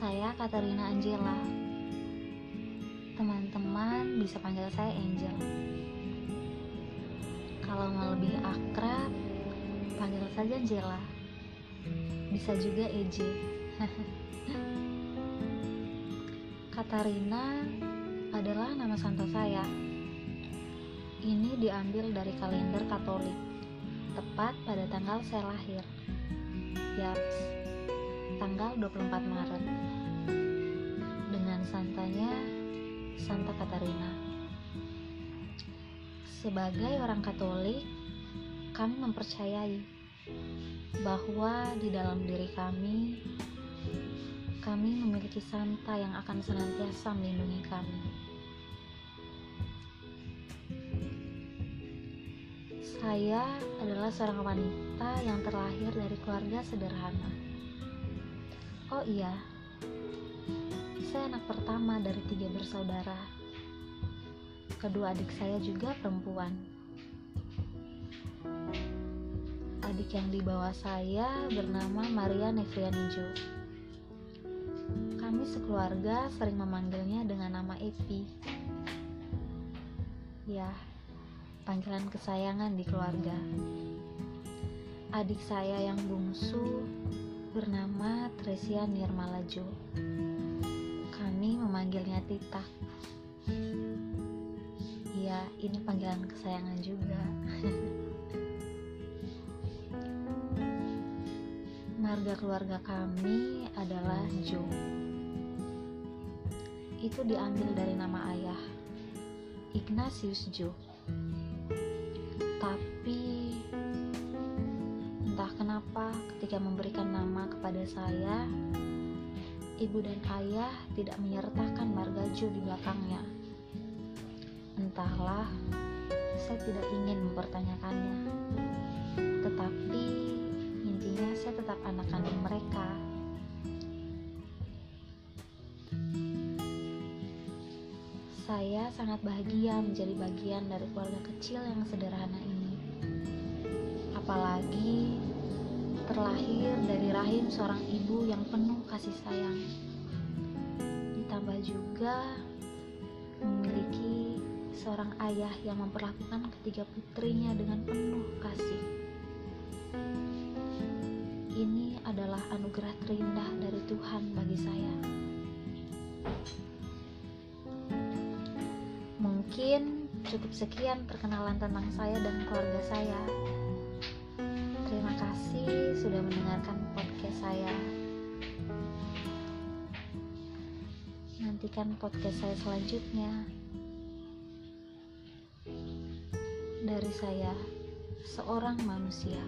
Katarina Angela. Teman-teman bisa panggil saya Angel. Kalau mau lebih akrab, panggil saja Angela. Bisa juga EJ. Katarina adalah nama santo saya. Ini diambil dari kalender Katolik, tepat pada tanggal saya lahir. Yaps, tanggal 24 Maret. Dengan santanya Santa Katarina. Sebagai orang Katolik, kami mempercayai bahwa di dalam diri kami kami memiliki santa yang akan senantiasa melindungi kami. Saya adalah seorang wanita yang terlahir dari keluarga sederhana. Oh iya, saya anak pertama dari tiga bersaudara. Kedua adik saya juga perempuan. Adik yang di bawah saya bernama Maria Nefrianijo. Kami sekeluarga sering memanggilnya dengan nama Epi. Ya, panggilan kesayangan di keluarga. Adik saya yang bungsu bernama Tresia Nirmalajo. Kami memanggilnya Tita. Ya, ini panggilan kesayangan juga. Marga keluarga kami adalah Jo. Itu diambil dari nama ayah, Ignatius Jo. Tapi entah kenapa ketika memberikan nama kepada saya, ibu dan ayah tidak menyertakan marga Jo di belakangnya. Entahlah, saya tidak ingin mempertanyakannya. Tetapi intinya saya tetap anak kandung mereka. Saya sangat bahagia menjadi bagian dari keluarga kecil yang sederhana ini. Apalagi terlahir dari rahim seorang ibu yang penuh kasih sayang. Ditambah juga memiliki seorang ayah yang memperlakukan ketiga putrinya dengan penuh kasih. Ini adalah anugerah terindah dari Tuhan bagi saya. Mungkin cukup sekian perkenalan tentang saya dan keluarga saya. Terima kasih sudah mendengarkan podcast saya. Nantikan podcast saya selanjutnya. Dari saya, seorang manusia.